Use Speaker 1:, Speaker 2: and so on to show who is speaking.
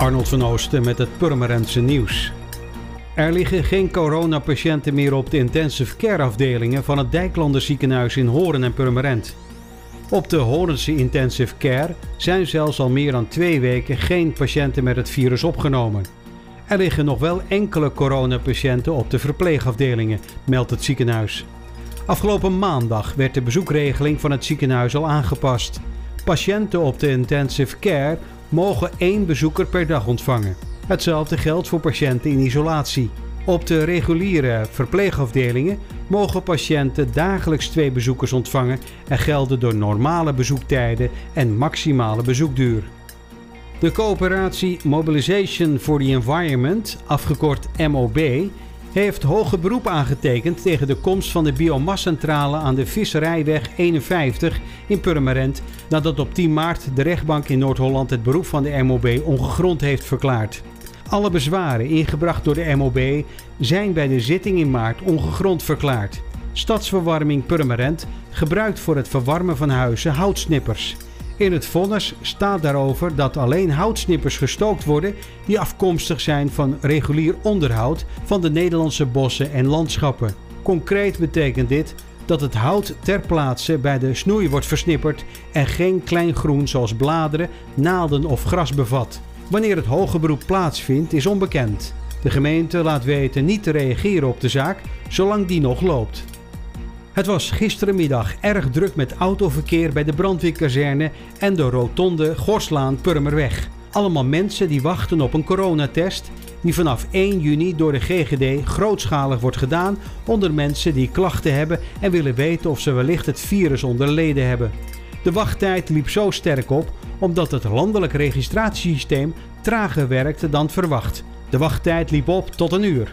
Speaker 1: Arnold van Oosten met het Purmerendse nieuws. Er liggen geen coronapatiënten meer op de intensive care afdelingen van het Dijklander ziekenhuis in Horen en Purmerend. Op de Horense intensive care zijn zelfs al meer dan twee weken geen patiënten met het virus opgenomen. Er liggen nog wel enkele coronapatiënten op de verpleegafdelingen, meldt het ziekenhuis. Afgelopen maandag werd de bezoekregeling van het ziekenhuis al aangepast. Patiënten op de intensive care mogen één bezoeker per dag ontvangen. Hetzelfde geldt voor patiënten in isolatie. Op de reguliere verpleegafdelingen mogen patiënten dagelijks twee bezoekers ontvangen en gelden door normale bezoektijden en maximale bezoekduur. De coöperatie Mobilization for the Environment, afgekort MOB, heeft hoge beroep aangetekend tegen de komst van de biomascentrale aan de Visserijweg 51 in Purmerend nadat op 10 maart de rechtbank in Noord-Holland het beroep van de MOB ongegrond heeft verklaard. Alle bezwaren ingebracht door de MOB zijn bij de zitting in maart ongegrond verklaard. Stadsverwarming Purmerend gebruikt voor het verwarmen van huizen houtsnippers. In het vonnis staat daarover dat alleen houtsnippers gestookt worden die afkomstig zijn van regulier onderhoud van de Nederlandse bossen en landschappen. Concreet betekent dit dat het hout ter plaatse bij de snoei wordt versnipperd en geen klein groen zoals bladeren, naalden of gras bevat. Wanneer het hoge beroep plaatsvindt is onbekend. De gemeente laat weten niet te reageren op de zaak zolang die nog loopt. Het was gisterenmiddag erg druk met autoverkeer bij de brandweerkazerne en de rotonde Gorslaan Purmerweg. Allemaal mensen die wachten op een coronatest die vanaf 1 juni door de GGD grootschalig wordt gedaan onder mensen die klachten hebben en willen weten of ze wellicht het virus onder leden hebben. De wachttijd liep zo sterk op omdat het landelijk registratiesysteem trager werkte dan verwacht. De wachttijd liep op tot een uur.